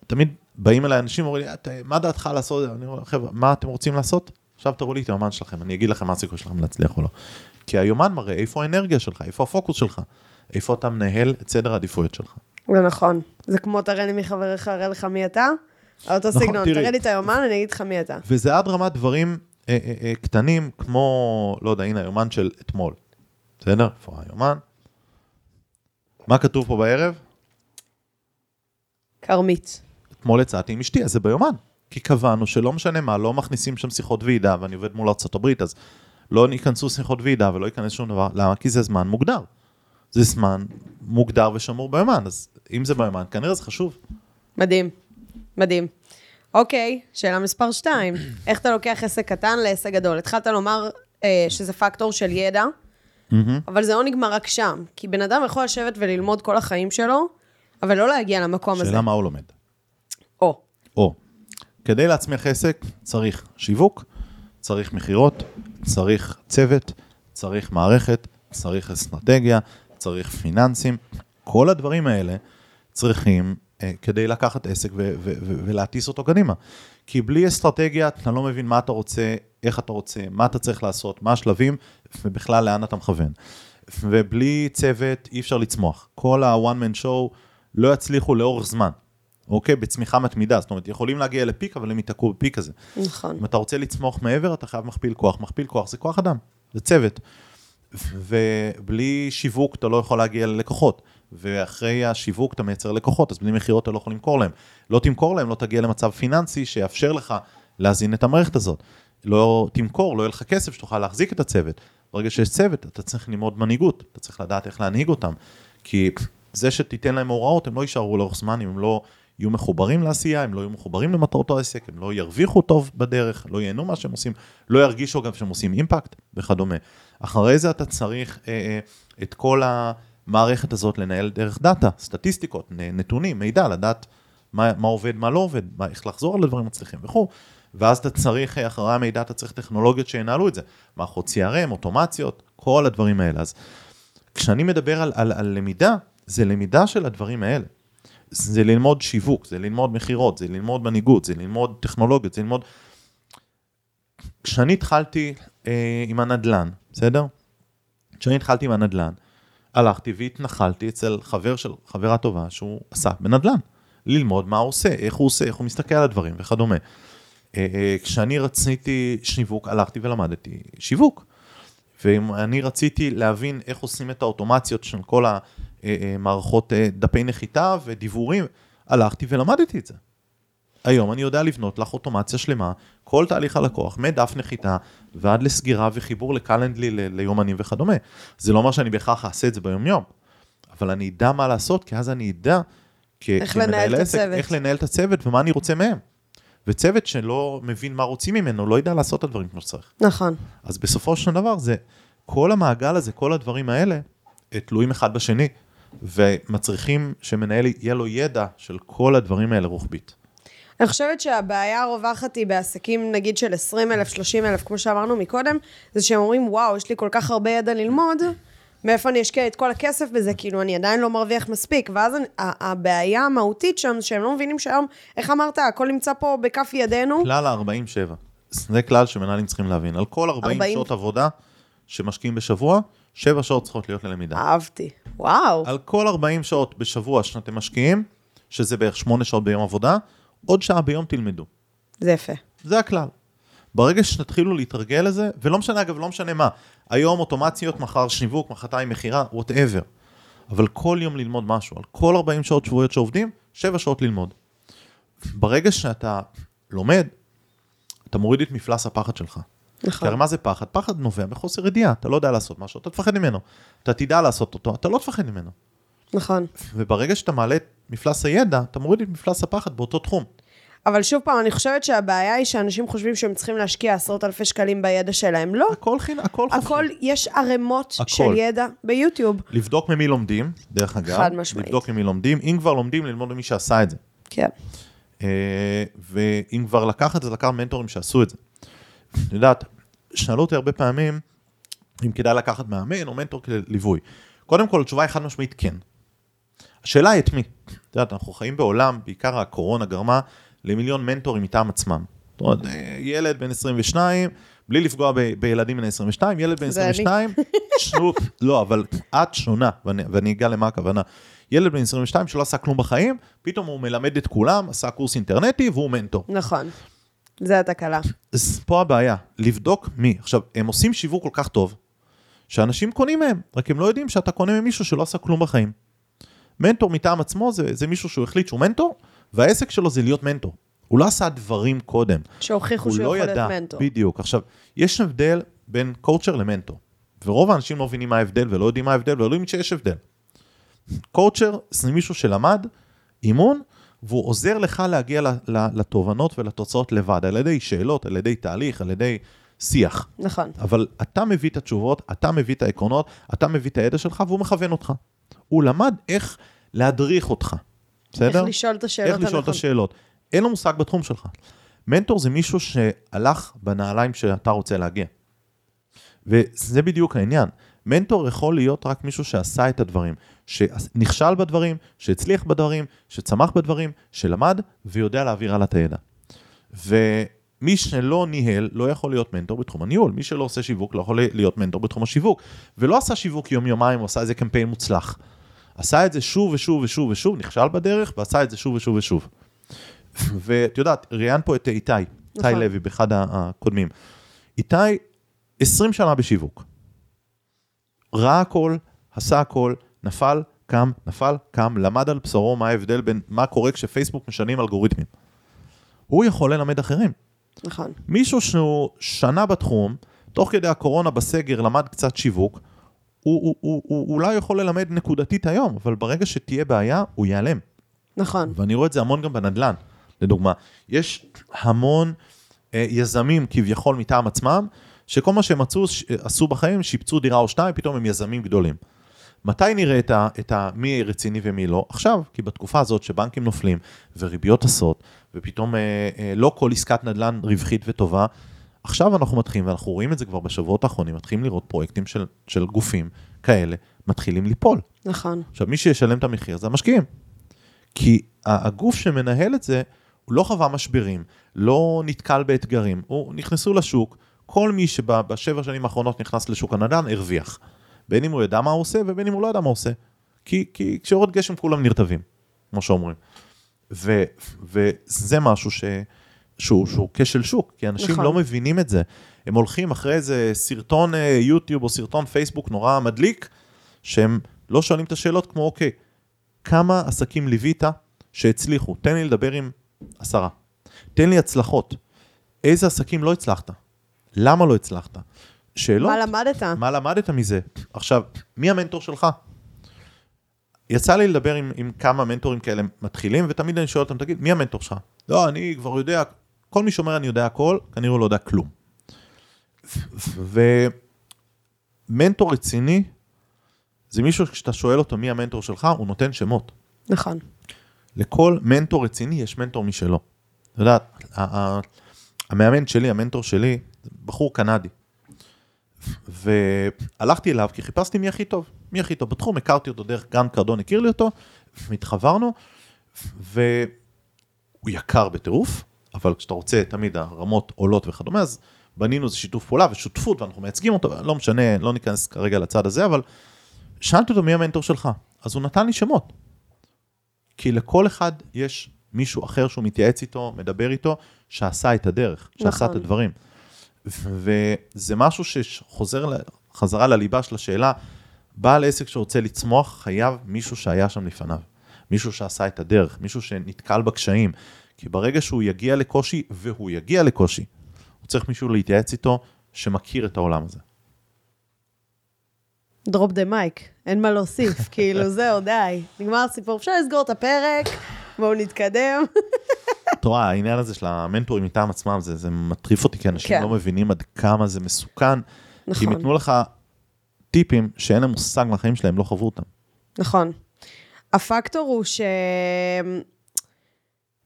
תמיד באים אליי אנשים ואומרים לי, מה דעתך לעשות? אני אומר, חבר'ה, מה אתם רוצים לעשות? עכשיו תראו לי את היומן שלכם, אני אגיד לכם מה הסיכוי שלכם להצליח או לא. כי היומן מראה איפה האנרגיה שלך, איפה הפוקוס שלך, איפה אתה מנהל את סדר העדיפויות שלך. זה נכון. זה כמו תראה לי מי חבריך, הראה לך מי אתה. אותו נכון, סגנון, תראה לי את היומן, אני אגיד לך מי אתה. וזה עד רמת דברים אה, אה, אה, קטנים, כמו, לא יודע, הנה היומן של אתמול. בסדר? איפה היומן? מה כתוב פה בערב? כרמית. אתמול יצאתי עם אשתי, אז זה ביומן. כי קבענו שלא משנה מה, לא מכניסים שם שיחות ועידה, ואני עובד מול ארה"ב, אז לא ייכנסו שיחות ועידה ולא ייכנס שום דבר. למה? כי זה זמן מוגדר. זה זמן מוגדר ושמור ביומן, אז אם זה ביומן, כנראה זה חשוב. מדהים, מדהים. אוקיי, שאלה מספר 2, [coughs] איך אתה לוקח עסק קטן לעסק גדול? התחלת לומר אה, שזה פקטור של ידע, mm-hmm. אבל זה לא נגמר רק שם, כי בן אדם יכול לשבת וללמוד כל החיים שלו, אבל לא להגיע למקום שאלה הזה. שאלה מה הוא לומד. כדי להצמיח עסק צריך שיווק, צריך מכירות, צריך צוות, צריך מערכת, צריך אסטרטגיה, צריך פיננסים, כל הדברים האלה צריכים אה, כדי לקחת עסק ו- ו- ו- ולהטיס אותו קדימה. כי בלי אסטרטגיה אתה לא מבין מה אתה רוצה, איך אתה רוצה, מה אתה צריך לעשות, מה השלבים, ובכלל לאן אתה מכוון. ובלי צוות אי אפשר לצמוח. כל ה-one man show לא יצליחו לאורך זמן. אוקיי? בצמיחה מתמידה, זאת אומרת, יכולים להגיע לפיק, אבל הם ייתקעו בפיק הזה. נכון. אם אתה רוצה לצמוח מעבר, אתה חייב מכפיל כוח. מכפיל כוח זה כוח אדם, זה צוות. ובלי שיווק אתה לא יכול להגיע ללקוחות. ואחרי השיווק אתה מייצר לקוחות, אז בלי מכירות אתה לא יכול למכור להם. לא תמכור להם, לא תגיע למצב פיננסי שיאפשר לך להזין את המערכת הזאת. לא תמכור, לא יהיה לך כסף שתוכל להחזיק את הצוות. ברגע שיש צוות, אתה צריך ללמוד מנהיגות, אתה צריך לדעת איך להנהיג אותם. כי זה שתיתן להם הוראות, הם לא יישארו לאורך זמן אם הם לא יהיו מחוברים לעשייה, הם לא יהיו מחוברים למטרות העסק, הם לא ירוויחו טוב בדרך, לא ייהנו מה שהם עושים, לא ירגישו גם שהם עושים אימפקט וכדומה. אחרי זה אתה צריך אה, אה, את כל המערכת הזאת לנהל דרך דאטה, סטטיסטיקות, נתונים, מידע, לדעת מה, מה עובד, מה לא עובד, מה, איך לחזור על הדברים מצליחים וכו'. ואז אתה צריך, אה, אחרי המידע אתה צריך טכנולוגיות שינהלו את זה, מערכות CRM, אוטומציות, כל הדברים האלה. אז כשאני מדבר על, על, על למידה, זה למידה של הדברים האלה. זה ללמוד שיווק, זה ללמוד מכירות, זה ללמוד מנהיגות, זה ללמוד טכנולוגיות, זה ללמוד... כשאני התחלתי אה, עם הנדלן, בסדר? כשאני התחלתי עם הנדלן, הלכתי והתנחלתי אצל חבר של, חברה טובה שהוא עשה בנדלן. ללמוד מה הוא עושה, איך הוא עושה, איך הוא מסתכל על הדברים וכדומה. אה, אה, כשאני רציתי שיווק, הלכתי ולמדתי שיווק. ואני רציתי להבין איך עושים את האוטומציות של כל המערכות דפי נחיתה ודיבורים, הלכתי ולמדתי את זה. היום אני יודע לבנות לך אוטומציה שלמה, כל תהליך הלקוח, מדף נחיתה ועד לסגירה וחיבור לקלנדלי ל- ליומנים וכדומה. זה לא אומר שאני בהכרח אעשה את זה ביום-יום, אבל אני אדע מה לעשות, כי אז אני אדע כ- איך לנהל את הצוות. איך לנהל את הצוות ומה אני רוצה מהם. וצוות שלא מבין מה רוצים ממנו, לא ידע לעשות את הדברים כמו שצריך. נכון. אז בסופו של דבר זה, כל המעגל הזה, כל הדברים האלה, אה, תלויים אחד בשני, ומצריכים שמנהל יהיה לו ידע של כל הדברים האלה רוחבית. אני חושבת שהבעיה הרווחת היא בעסקים נגיד של 20 אלף, 30 אלף, כמו שאמרנו מקודם, זה שהם אומרים, וואו, יש לי כל כך הרבה ידע ללמוד, מאיפה אני אשקיע את כל הכסף בזה, כאילו, אני עדיין לא מרוויח מספיק. ואז אני, הבעיה המהותית שם, שהם לא מבינים שהיום, איך אמרת, הכל נמצא פה בכף ידינו. כלל ה-47, זה כלל שמנהלים צריכים להבין. על כל 40, 40. שעות עבודה שמשקיעים בשבוע, 7 שעות צריכות להיות ללמידה. אהבתי. וואו. על כל 40 שעות בשבוע שאתם משקיעים, שזה בערך 8 שעות ביום עבודה, עוד שעה ביום תלמדו. זה יפה. זה הכלל. ברגע שתתחילו להתרגל לזה, ולא משנה אגב, לא משנה מה, היום אוטומציות, מחר שיווק, מחרתיים מכירה, וואטאבר. אבל כל יום ללמוד משהו, על כל 40 שעות שבועיות שעובדים, 7 שעות ללמוד. ברגע שאתה לומד, אתה מוריד את מפלס הפחד שלך. כי נכון. הרי מה זה פחד? פחד נובע מחוסר ידיעה, אתה לא יודע לעשות משהו, אתה תפחד ממנו. אתה תדע לעשות אותו, אתה לא תפחד ממנו. נכון. וברגע שאתה מעלה את מפלס הידע, אתה מוריד את מפלס הפחד באותו תחום. אבל שוב פעם, אני חושבת שהבעיה היא שאנשים חושבים שהם צריכים להשקיע עשרות אלפי שקלים בידע שלהם. לא. הכל חינם, הכל חופשי. הכל, יש ערימות הכל. של ידע ביוטיוב. לבדוק ממי לומדים, דרך אגב. חד משמעית. לבדוק ממי לומדים. אם כבר לומדים, ללמוד ממי שעשה את זה. כן. אה, ואם כבר לקחת זה, לקחת מנטורים שעשו את זה. את יודעת, שאלו אותי הרבה פעמים אם כדאי לקחת מאמן או מנטור כליווי. קודם כל, התשובה היא חד משמעית כן. השאלה היא את מי. את יודעת, אנחנו חיים בעולם, בעיקר הקורונה גרמה למיליון מנטורים מטעם עצמם. זאת אומרת, אה, ילד בן 22, בלי לפגוע ב- בילדים בן 22, ילד בן זה אני. 22, שנו, לא, אבל את שונה, ואני, ואני אגע למה הכוונה. ילד בן 22 שלא עשה כלום בחיים, פתאום הוא מלמד את כולם, עשה קורס אינטרנטי והוא מנטור. נכון. זה התקלה. אז פה הבעיה, לבדוק מי. עכשיו, הם עושים שיווק כל כך טוב, שאנשים קונים מהם, רק הם לא יודעים שאתה קונה ממישהו שלא עשה כלום בחיים. מנטור מטעם עצמו זה, זה מישהו שהוא החליט שהוא מנטור, והעסק שלו זה להיות מנטור. הוא לא עשה דברים קודם. שהוכיחו הוא שהוא לא יכול להיות מנטור. בדיוק. עכשיו, יש הבדל בין קואוצ'ר למנטור, ורוב האנשים לא מבינים מה ההבדל ולא יודעים מה ההבדל ולא יודעים שיש הבדל. קואוצ'ר זה מישהו שלמד אימון, והוא עוזר לך להגיע לתובנות ולתוצאות לבד, על ידי שאלות, על ידי תהליך, על ידי שיח. נכון. אבל אתה מביא את התשובות, אתה מביא את העקרונות, אתה מביא את הידע שלך והוא מכוון אותך. הוא למד איך להדריך אותך, בסדר? איך לשאול את השאלות איך לשאול את הנכונות. השאלות. אין לו מושג בתחום שלך. מנטור זה מישהו שהלך בנעליים שאתה רוצה להגיע. וזה בדיוק העניין. מנטור יכול להיות רק מישהו שעשה את הדברים, שנכשל בדברים, שהצליח בדברים, שצמח בדברים, שלמד ויודע להעביר הלאה את הידע. ומי שלא ניהל לא יכול להיות מנטור בתחום הניהול. מי שלא עושה שיווק לא יכול להיות מנטור בתחום השיווק. ולא עשה שיווק יום-יומיים, הוא עשה איזה קמפיין מוצלח. עשה את זה שוב ושוב ושוב ושוב, נכשל בדרך, ועשה את זה שוב ושוב ושוב. ואת יודעת, ראיין פה את איתי, איתי נכון. לוי, באחד הקודמים. איתי, 20 שנה בשיווק. ראה הכל, עשה הכל, נפל, קם, נפל, קם, למד על בשרו מה ההבדל בין מה קורה כשפייסבוק משנים אלגוריתמים. הוא יכול ללמד אחרים. נכון. מישהו שהוא שנה בתחום, תוך כדי הקורונה בסגר למד קצת שיווק, הוא, הוא, הוא, הוא אולי יכול ללמד נקודתית היום, אבל ברגע שתהיה בעיה, הוא ייעלם. נכון. ואני רואה את זה המון גם בנדל"ן, לדוגמה. יש המון אה, יזמים כביכול מטעם עצמם, שכל מה שהם עשו, עשו בחיים, שיפצו דירה או שתיים, פתאום הם יזמים גדולים. מתי נראה את, ה, את ה, מי רציני ומי לא? עכשיו, כי בתקופה הזאת שבנקים נופלים וריביות טסות, ופתאום אה, אה, לא כל עסקת נדל"ן רווחית וטובה, עכשיו אנחנו מתחילים, ואנחנו רואים את זה כבר בשבועות האחרונים, מתחילים לראות פרויקטים של, של גופים כאלה, מתחילים ליפול. נכון. עכשיו, מי שישלם את המחיר זה המשקיעים. כי הגוף שמנהל את זה, הוא לא חווה משברים, לא נתקל באתגרים, הוא נכנסו לשוק, כל מי שבשבע שנים האחרונות נכנס לשוק הנדל"ן הרוויח. בין אם הוא ידע מה הוא עושה ובין אם הוא לא ידע מה הוא עושה. כי, כי כשיורד גשם כולם נרטבים, כמו שאומרים. ו, וזה משהו ש, שהוא, שהוא כשל שוק, כי אנשים נכון. לא מבינים את זה. הם הולכים אחרי איזה סרטון אה, יוטיוב או סרטון פייסבוק נורא מדליק, שהם לא שואלים את השאלות כמו, אוקיי, כמה עסקים ליווית שהצליחו, תן לי לדבר עם עשרה. תן לי הצלחות. איזה עסקים לא הצלחת? למה לא הצלחת? שאלות. מה למדת? מה למדת מזה? עכשיו, מי המנטור שלך? יצא לי לדבר עם, עם כמה מנטורים כאלה מתחילים, ותמיד אני שואל אותם, תגיד, מי המנטור שלך? לא, אני כבר יודע, כל מי שאומר אני יודע הכל, כנראה הוא לא יודע כלום. ומנטור רציני, זה מישהו שכשאתה שואל אותו מי המנטור שלך, הוא נותן שמות. נכון. לכל מנטור רציני יש מנטור משלו. אתה יודע, המאמן שלי, המנטור שלי, בחור קנדי. והלכתי אליו כי חיפשתי מי הכי טוב, מי הכי טוב בתחום, הכרתי אותו דרך גרנט קרדון, הכיר לי אותו, התחברנו, והוא יקר בטירוף, אבל כשאתה רוצה, תמיד הרמות עולות וכדומה, אז בנינו איזה שיתוף פעולה ושותפות, ואנחנו מייצגים אותו, לא משנה, לא ניכנס כרגע לצד הזה, אבל שאלתי אותו מי המנטור שלך, אז הוא נתן לי שמות. כי לכל אחד יש מישהו אחר שהוא מתייעץ איתו, מדבר איתו, שעשה את הדרך, שעשה נכון. את הדברים. וזה משהו שחוזר חזרה לליבה של השאלה, בעל עסק שרוצה לצמוח, חייב מישהו שהיה שם לפניו. מישהו שעשה את הדרך, מישהו שנתקל בקשיים. כי ברגע שהוא יגיע לקושי, והוא יגיע לקושי, הוא צריך מישהו להתייעץ איתו שמכיר את העולם הזה. דרופ דה מייק, אין מה להוסיף, [laughs] כאילו זהו, די. נגמר הסיפור, אפשר לסגור את הפרק, בואו נתקדם. רואה, העניין הזה של המנטורים מטעם עצמם, זה, זה מטריף אותי, כי אנשים כן. לא מבינים עד כמה זה מסוכן. כי נכון. הם ייתנו לך טיפים שאין להם מושג מהחיים שלהם, לא חוו אותם. נכון. הפקטור הוא ש...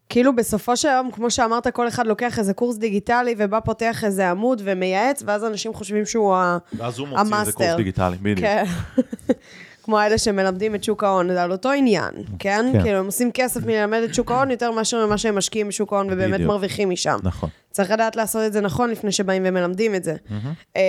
כאילו בסופו של יום, כמו שאמרת, כל אחד לוקח איזה קורס דיגיטלי ובא פותח איזה עמוד ומייעץ, ואז אנשים חושבים שהוא ה... ואז הוא מוציא איזה ה master. קורס דיגיטלי, בדיוק. כן. כמו אלה שמלמדים את שוק ההון, זה על אותו עניין, כן? כן. כאילו, הם עושים כסף מללמד את שוק ההון יותר מאשר ממה שהם משקיעים בשוק ההון ובאמת בדיוק. מרוויחים משם. נכון. צריך לדעת לעשות את זה נכון לפני שבאים ומלמדים את זה. אמ,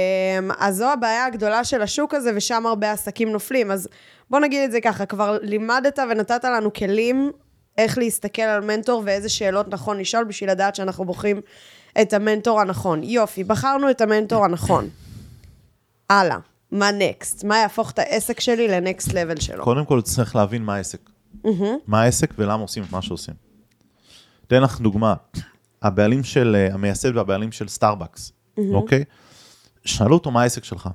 אז זו הבעיה הגדולה של השוק הזה, ושם הרבה עסקים נופלים. אז בוא נגיד את זה ככה, כבר לימדת ונתת לנו כלים איך להסתכל על מנטור ואיזה שאלות נכון לשאול בשביל לדעת שאנחנו בוחרים את המנטור הנכון. יופי, בחרנו את המנטור הנכון. הלאה, מה נקסט? מה יהפוך את העסק שלי לנקסט לבל שלו? קודם כל צריך להבין מה העסק. מה העסק ולמה עושים את מה שעושים. אתן לך דוגמה, הבעלים של, אה, המייסד והבעלים של סטארבקס, אוקיי? שאלו אותו מה העסק שלך.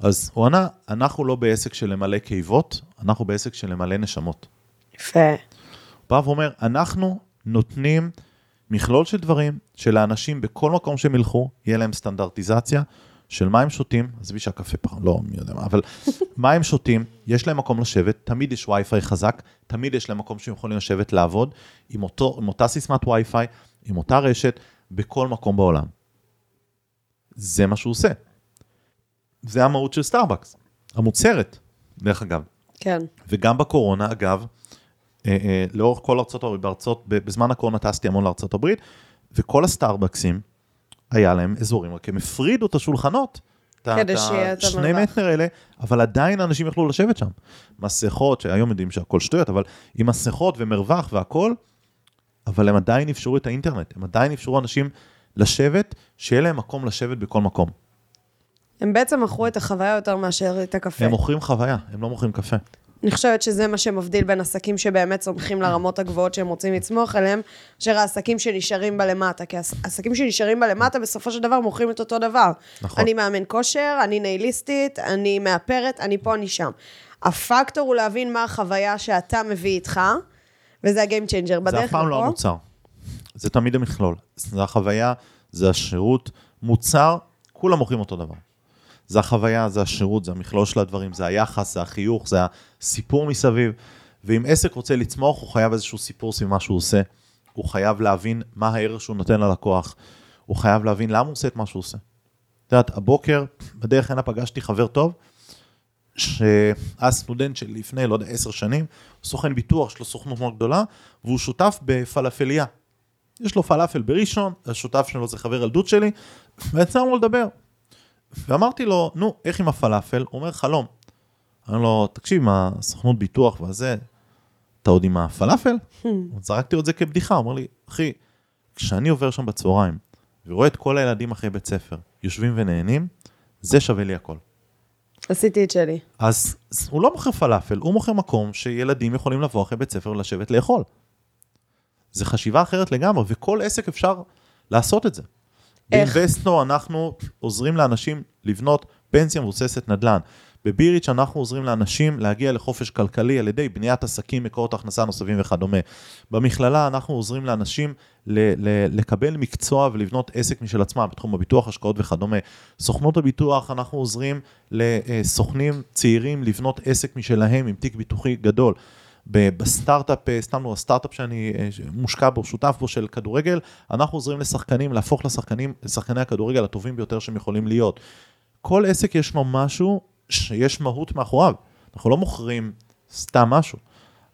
אז הוא ענה, אנחנו לא בעסק של למלא קיבות, אנחנו בעסק של למלא נשמות. יפה. הוא בא ואומר, אנחנו נותנים מכלול של דברים שלאנשים בכל מקום שהם ילכו, יהיה להם סטנדרטיזציה של מה הם שותים, עזבי שהקפה פעם, לא מי יודע מה, אבל [laughs] מה הם שותים, יש להם מקום לשבת, תמיד יש וי-פיי חזק, תמיד יש להם מקום שהם יכולים לשבת לעבוד, עם, אותו, עם אותה סיסמת וי-פיי, עם אותה רשת, בכל מקום בעולם. זה מה שהוא עושה. זה המהות של סטארבקס, המוצר, דרך אגב. כן. וגם בקורונה, אגב, אה, אה, לאורך כל ארצות הברית, בארצות, בזמן הקורונה טסתי המון לארצות הברית, וכל הסטארבקסים, היה להם אזורים, רק הם הפרידו את השולחנות, כדי שיהיה את המרווח. מטר האלה, אבל עדיין אנשים יכלו לשבת שם. מסכות, שהיום יודעים שהכל שטויות, אבל עם מסכות ומרווח והכל, אבל הם עדיין אפשרו את האינטרנט, הם עדיין אפשרו אנשים לשבת, שיהיה להם מקום לשבת בכל מקום. הם בעצם מכרו את החוויה יותר מאשר את הקפה. הם מוכרים חוויה, הם לא מוכרים קפה. אני חושבת שזה מה שמבדיל בין עסקים שבאמת צומחים לרמות הגבוהות שהם רוצים לצמוח אליהם, מאשר העסקים שנשארים בלמטה. כי עסקים שנשארים בלמטה, בסופו של דבר מוכרים את אותו דבר. נכון. אני מאמן כושר, אני נייליסטית, אני מאפרת, אני פה, אני שם. הפקטור הוא להבין מה החוויה שאתה מביא איתך, וזה ה game changer. זה אף פעם לא המוצר. זה תמיד המכלול. זה החוויה, זה השירות, מוצר, כולם מוכרים אותו דבר. זה החוויה, זה השירות, זה המכלול של הדברים, זה היחס, זה החיוך, זה הסיפור מסביב. ואם עסק רוצה לצמוח, הוא חייב איזשהו סיפור סביב מה שהוא עושה. הוא חייב להבין מה הערך שהוא נותן ללקוח. הוא חייב להבין למה הוא עושה את מה שהוא עושה. את יודעת, הבוקר, בדרך הנה פגשתי חבר טוב, שהיה סטודנט של לפני, לא יודע, עשר שנים, סוכן ביטוח, יש לו סוכנות מאוד גדולה, והוא שותף בפלאפליה. יש לו פלאפל בראשון, השותף שלו זה חבר ילדות שלי, ויצרנו לדבר. ואמרתי לו, נו, איך עם הפלאפל? הוא אומר, חלום. אמר לו, תקשיב, מה סוכנות ביטוח וזה, אתה עוד עם הפלאפל? זרקתי לו את זה כבדיחה, הוא אומר לי, אחי, כשאני עובר שם בצהריים, ורואה את כל הילדים אחרי בית ספר, יושבים ונהנים, זה שווה לי הכל. עשיתי את שלי. אז אז הוא לא מוכר פלאפל, הוא מוכר מקום שילדים יכולים לבוא אחרי בית ספר ולשבת לאכול. זה חשיבה אחרת לגמרי, וכל עסק אפשר לעשות את זה. איך? באינבסטו אנחנו עוזרים לאנשים לבנות פנסיה מבוססת נדל"ן. בביריץ' אנחנו עוזרים לאנשים להגיע לחופש כלכלי על ידי בניית עסקים, מקורות הכנסה נוספים וכדומה. במכללה אנחנו עוזרים לאנשים ל- ל- לקבל מקצוע ולבנות עסק משל עצמם בתחום הביטוח, השקעות וכדומה. סוכנות הביטוח, אנחנו עוזרים לסוכנים צעירים לבנות עסק משלהם עם תיק ביטוחי גדול. בסטארט-אפ, אה, סתם לא, הסטארט-אפ שאני אה, מושקע בו, שותף בו של כדורגל, אנחנו עוזרים לשחקנים להפוך לשחקנים, לשחקני הכדורגל הטובים ביותר שהם יכולים להיות. כל עסק יש לו משהו שיש מהות מאחוריו. אנחנו לא מוכרים סתם משהו.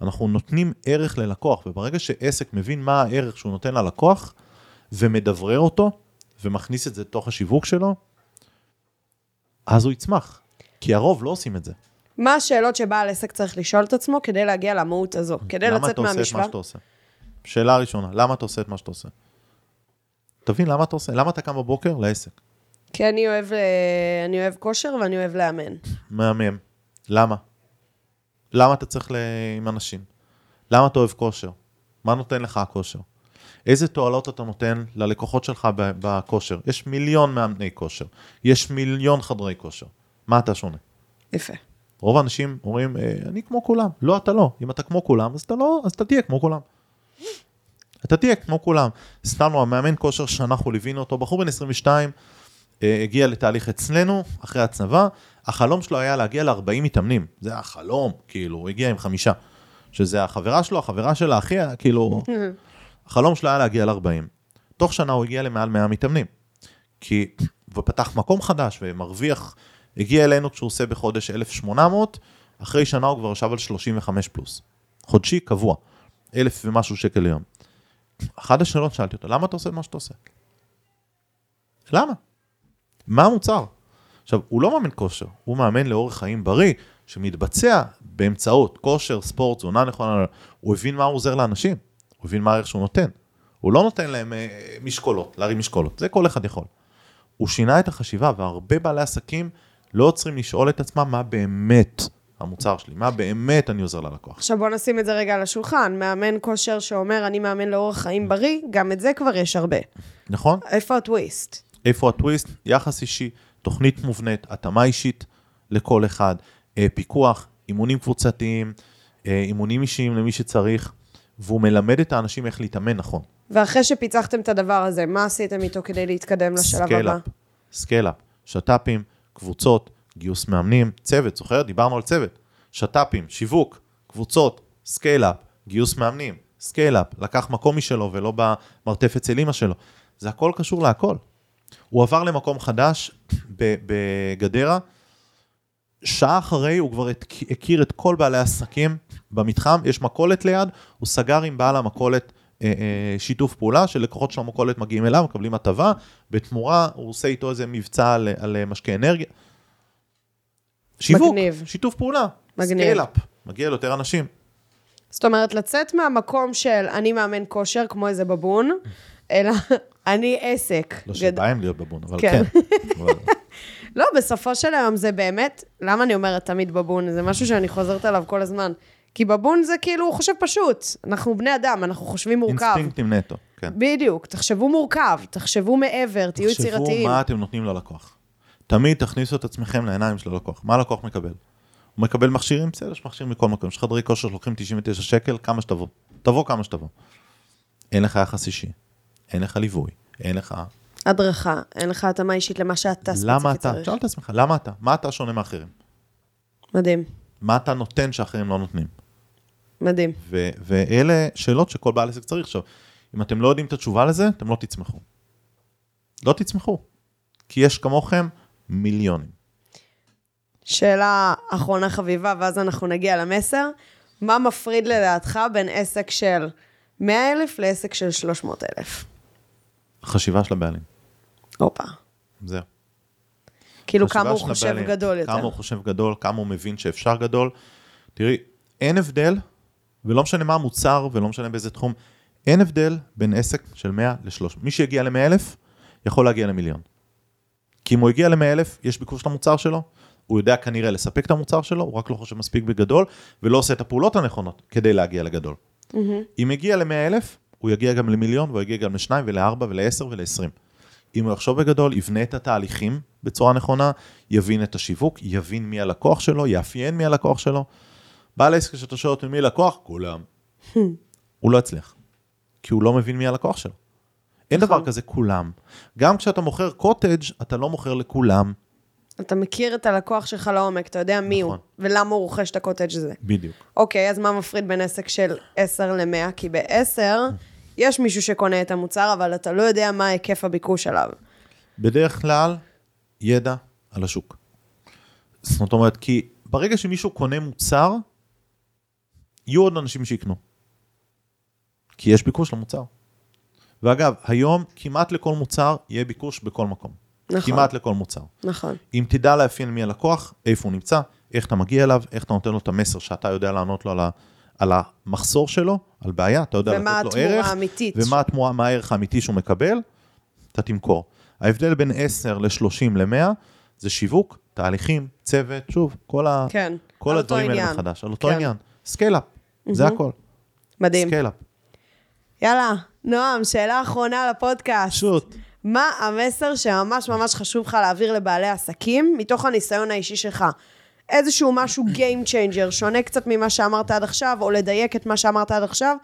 אנחנו נותנים ערך ללקוח, וברגע שעסק מבין מה הערך שהוא נותן ללקוח, ומדברר אותו, ומכניס את זה לתוך השיווק שלו, אז הוא יצמח. כי הרוב לא עושים את זה. מה השאלות שבעל עסק צריך לשאול את עצמו כדי להגיע למהות הזו, כדי למה לצאת אתה עושה את מהמשוואה? מה שאתה עושה? שאלה ראשונה, למה אתה עושה את מה שאתה עושה? תבין, למה אתה עושה? למה אתה קם בבוקר? לעסק. כי אני אוהב, אה, אני אוהב כושר ואני אוהב לאמן. מהמם. למה? למה אתה צריך ל... עם אנשים? למה אתה אוהב כושר? מה נותן לך הכושר? איזה תועלות אתה נותן ללקוחות שלך בכושר? יש מיליון מאמני כושר, יש מיליון חדרי כושר. מה אתה שונה? יפה. רוב האנשים אומרים, "אה, אני כמו כולם. לא, אתה לא. אם אתה כמו כולם, אז אתה לא, אז אתה תהיה כמו כולם. אתה תהיה כמו כולם. סתם לא, המאמן כושר שאנחנו ליווינו אותו, בחור בן 22, אה, הגיע לתהליך אצלנו, אחרי הצבא, החלום שלו היה להגיע ל-40 מתאמנים. זה היה החלום, כאילו, הוא הגיע עם חמישה. שזה החברה שלו, החברה של האחי, כאילו, [laughs] החלום שלו היה להגיע ל-40. תוך שנה הוא הגיע למעל 100 מתאמנים. כי, ופתח מקום חדש ומרוויח, הגיע אלינו כשהוא עושה בחודש 1,800, אחרי שנה הוא כבר ישב על 35 פלוס. חודשי קבוע, 1,000 ומשהו שקל ליום. אחת השאלות שאלתי אותו, למה אתה עושה מה שאתה עושה? למה? מה המוצר? עכשיו, הוא לא מאמן כושר, הוא מאמן לאורך חיים בריא, שמתבצע באמצעות כושר, ספורט, תזונה נכונה, הוא הבין מה הוא עוזר לאנשים, הוא הבין מה הערך שהוא נותן. הוא לא נותן להם אה, משקולות, להרים משקולות, זה כל אחד יכול. הוא שינה את החשיבה, והרבה בעלי עסקים לא עוצרים לשאול את עצמם מה באמת המוצר שלי, מה באמת אני עוזר ללקוח. עכשיו בוא נשים את זה רגע על השולחן. מאמן כושר שאומר, אני מאמן לאורח חיים בריא, גם את זה כבר יש הרבה. נכון? איפה הטוויסט? איפה הטוויסט? יחס אישי, תוכנית מובנית, התאמה אישית לכל אחד, אה, פיקוח, אימונים קבוצתיים, אה, אימונים אישיים למי שצריך, והוא מלמד את האנשים איך להתאמן נכון. ואחרי שפיצחתם את הדבר הזה, מה עשיתם איתו כדי להתקדם לשלב הבא? scale-up, scale-up, שת"פים, קבוצות, גיוס מאמנים, צוות, זוכר? דיברנו על צוות. שת"פים, שיווק, קבוצות, scale-up, גיוס מאמנים, scale-up, לקח מקום משלו ולא במרתף אצל אמא שלו. זה הכל קשור להכל. הוא עבר למקום חדש בגדרה, שעה אחרי הוא כבר הכ- הכיר את כל בעלי העסקים במתחם, יש מכולת ליד, הוא סגר עם בעל המכולת שיתוף פעולה, שלקוחות של המכולת מגיעים אליו, מקבלים הטבה, בתמורה הוא עושה איתו איזה מבצע על, על אה, משקי אנרגיה. שיווק, מגניב. שיתוף פעולה. scale-up, מגיע ליותר אנשים. זאת אומרת, לצאת מהמקום של אני מאמן כושר כמו איזה בבון, אלא [laughs] אני עסק. לא גד- שבא להיות בבון, אבל כן. כן. [laughs] לא, בסופו של היום זה באמת, למה אני אומרת תמיד בבון? זה משהו שאני חוזרת עליו כל הזמן. כי בבון זה כאילו, הוא חושב פשוט. אנחנו בני אדם, אנחנו חושבים מורכב. אינסטינקטים נטו, כן. בדיוק, תחשבו מורכב, תחשבו מעבר, תהיו תחשבו יצירתיים. מה אתם נותנים ללקוח. תמיד תכניסו את עצמכם לעיניים של הלקוח. מה הלקוח מקבל? הוא מקבל מכשירים? בסדר, יש מכשירים מכל מקום. יש חדרי כושר שלוקחים 99 שקל, כמה שתבוא. תבוא כמה שתבוא. אין לך יחס אישי, אין לך ליווי, אין לך... הדרכה, אין לך התאמה אישית למה שאתה למה ספציפית אתה? צריך. תשאל את עצמך, למה אתה? מה אתה שונה מאחרים? מדהים, מה אתה נותן שאחרים לא נותנים? מדהים. ו- ואלה שאלות שכל בעל עסק צריך. עכשיו, אם אתם לא יודעים את התשובה לזה, אתם לא תצמחו. לא תצמחו. כי יש כמוכם מיליונים. שאלה אחרונה חביבה, ואז אנחנו נגיע למסר. מה מפריד לדעתך בין עסק של 100,000 לעסק של 300,000? חשיבה של הבעלים. הופה. זהו. כאילו כמה הוא חושב הבעלים. גדול יותר. כמה הוא חושב גדול, כמה הוא מבין שאפשר גדול. תראי, אין הבדל, ולא משנה מה המוצר, ולא משנה באיזה תחום, אין הבדל בין עסק של 100 ל-300. מי שיגיע ל-100 אלף, יכול להגיע למיליון. כי אם הוא הגיע ל-100 אלף, יש ביקוש למוצר שלו, הוא יודע כנראה לספק את המוצר שלו, הוא רק לא חושב מספיק בגדול, ולא עושה את הפעולות הנכונות כדי להגיע לגדול. אם הגיע ל-100 אלף, הוא יגיע גם למיליון, והוא יגיע גם לשניים ולארבע ולעשר ולעשרים. אם הוא יחשוב בגדול, יבנה את התהליכים בצורה נכונה, יבין את השיווק, יבין מי הלקוח שלו, יאפיין מי הלקוח שלו. בעל עסק שאתה שואל אותו מי לקוח, כולם. הוא לא יצליח. כי הוא לא מבין מי הלקוח שלו. אין נכון. דבר כזה כולם. גם כשאתה מוכר קוטג', אתה לא מוכר לכולם. אתה מכיר את הלקוח שלך לעומק, אתה יודע מי הוא, נכון. ולמה הוא רוכש את הקוטג' הזה. בדיוק. אוקיי, אז מה מפריד בין עסק של 10 ל-100? כי ב-10 יש מישהו שקונה את המוצר, אבל אתה לא יודע מה היקף הביקוש עליו. בדרך כלל, ידע על השוק. זאת אומרת, כי ברגע שמישהו קונה מוצר, יהיו עוד אנשים שיקנו. כי יש ביקוש למוצר. ואגב, היום כמעט לכל מוצר יהיה ביקוש בכל מקום. נכון. כמעט לכל מוצר. נכון. אם תדע לאפיין מי הלקוח, איפה הוא נמצא, איך אתה מגיע אליו, איך אתה נותן לו את המסר שאתה יודע לענות לו על, ה, על המחסור שלו, על בעיה, אתה יודע ומה לתת לו ערך, התמורה האמיתית. ומה התמורה, מה הערך האמיתי שהוא מקבל, אתה תמכור. ההבדל בין 10 ל-30 ל-100 זה שיווק, תהליכים, צוות, שוב, כל, ה, כן, כל הדברים האלה. מחדש, על אותו כן. עניין. scale-up, זה הכל. מדהים. scale-up. יאללה, נועם, שאלה אחרונה לפודקאסט. פשוט. מה המסר שממש ממש חשוב לך להעביר לבעלי עסקים, מתוך הניסיון האישי שלך? איזשהו משהו Game Changer, שונה קצת ממה שאמרת עד עכשיו, או לדייק את מה שאמרת עד עכשיו.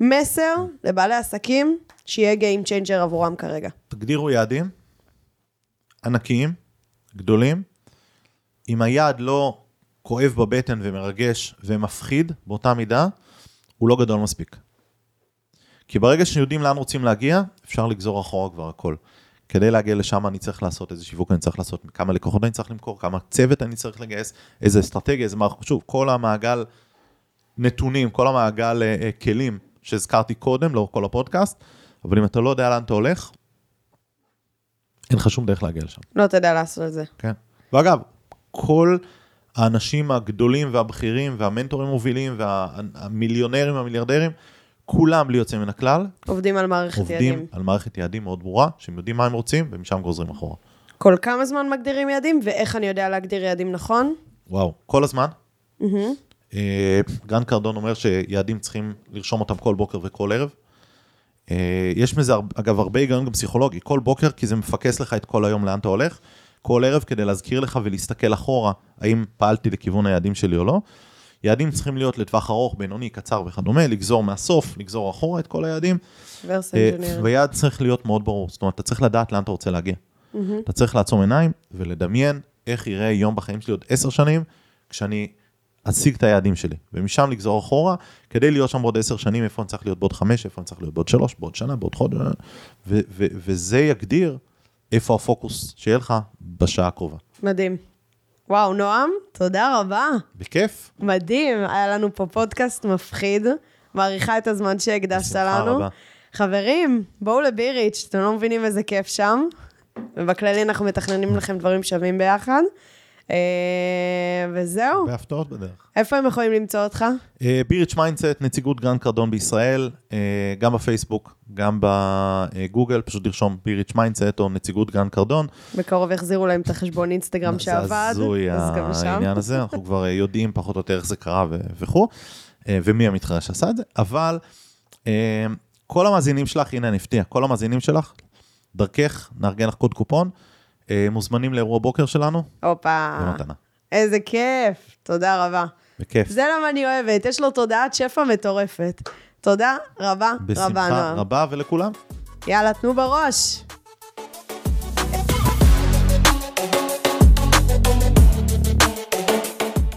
מסר לבעלי עסקים שיהיה Game Changer עבורם כרגע. תגדירו יעדים ענקיים, גדולים. אם היעד לא כואב בבטן ומרגש ומפחיד באותה מידה, הוא לא גדול מספיק. כי ברגע שיודעים לאן רוצים להגיע, אפשר לגזור אחורה כבר הכל. כדי להגיע לשם אני צריך לעשות איזה שיווק אני צריך לעשות, כמה לקוחות אני צריך למכור, כמה צוות אני צריך לגייס, איזה אסטרטגיה, איזה מערכות, שוב, כל המעגל נתונים, כל המעגל אה, אה, כלים שהזכרתי קודם, לאורך כל הפודקאסט, אבל אם אתה לא יודע לאן אתה הולך, אין לך שום דרך להגיע לשם, לא תדע לעשות את זה. כן? ואגב, כל האנשים הגדולים והבכירים והמנטורים המובילים והמיליונרים והמיליארדרים, כולם בלי יוצא מן הכלל, עובדים על מערכת עובדים יעדים. על מערכת יעדים מאוד ברורה, שהם יודעים מה הם רוצים ומשם גוזרים אחורה. כל כמה זמן מגדירים יעדים, ואיך אני יודע להגדיר יעדים נכון? וואו, כל הזמן. מהמם. אה, קרדון אומר שיעדים צריכים לרשום אותם כל בוקר וכל ערב. אה, יש מזה, אגב, הרבה היגיון גם פסיכולוגי. כל בוקר, כי זה מפקס לך את כל היום לאן אתה הולך. כל ערב כדי להזכיר לך ולהסתכל אחורה, האם פעלתי לכיוון היעדים שלי או לא. יעדים צריכים להיות לטווח ארוך, בינוני, קצר וכדומה, לגזור מהסוף, לגזור אחורה את כל היעדים. אה. ויעד צריך להיות מאוד ברור, זאת אומרת, אתה צריך לדעת לאן אתה רוצה להגיע. אתה צריך לעצום עיניים ולדמיין איך יראה יום בחיים שלי עוד עשר שנים, כשאני אשיג את היעדים שלי, ומשם לגזור אחורה, כדי להיות שם בעוד עשר שנים, איפה אני צריך להיות בעוד חמש, איפה אני צריך להיות בעוד שלוש, בעוד שנה, בעוד חודש, ו- ו- וזה יגדיר איפה הפוקוס שיהיה לך בשעה הקרובה. מדהים. וואו, נועם, תודה רבה. בכיף. מדהים, היה לנו פה פודקאסט מפחיד. מעריכה את הזמן שהקדשת לנו. רבה. חברים, בואו לביריץ', אתם לא מבינים איזה כיף שם. ובכללי אנחנו מתכננים לכם דברים שווים ביחד. אה, וזהו, הרבה הפתעות בדרך. איפה הם יכולים למצוא אותך? ביריץ' מיינדסט, נציגות גרנט קרדון בישראל, אה, גם בפייסבוק, גם בגוגל, פשוט לרשום ביריץ' מיינדסט או נציגות גרנט קרדון. בקרוב יחזירו להם את החשבון אינסטגרם שעבד. זה הזוי אז גם שם. העניין הזה, אנחנו כבר אה, יודעים פחות או יותר איך זה קרה וכו', אה, ומי המתחרה שעשה את זה, אבל אה, כל המאזינים שלך, הנה אני אפתיע, כל המאזינים שלך, דרכך, נארגן לך קוד קופון, אה, מוזמנים לאירוע בוקר שלנו, הופה, במתנה. איזה כיף. תודה רבה. בכיף. זה למה אני אוהבת, יש לו תודעת שפע מטורפת. תודה רבה רבה, בשמחה נועם. רבה ולכולם. יאללה, תנו בראש.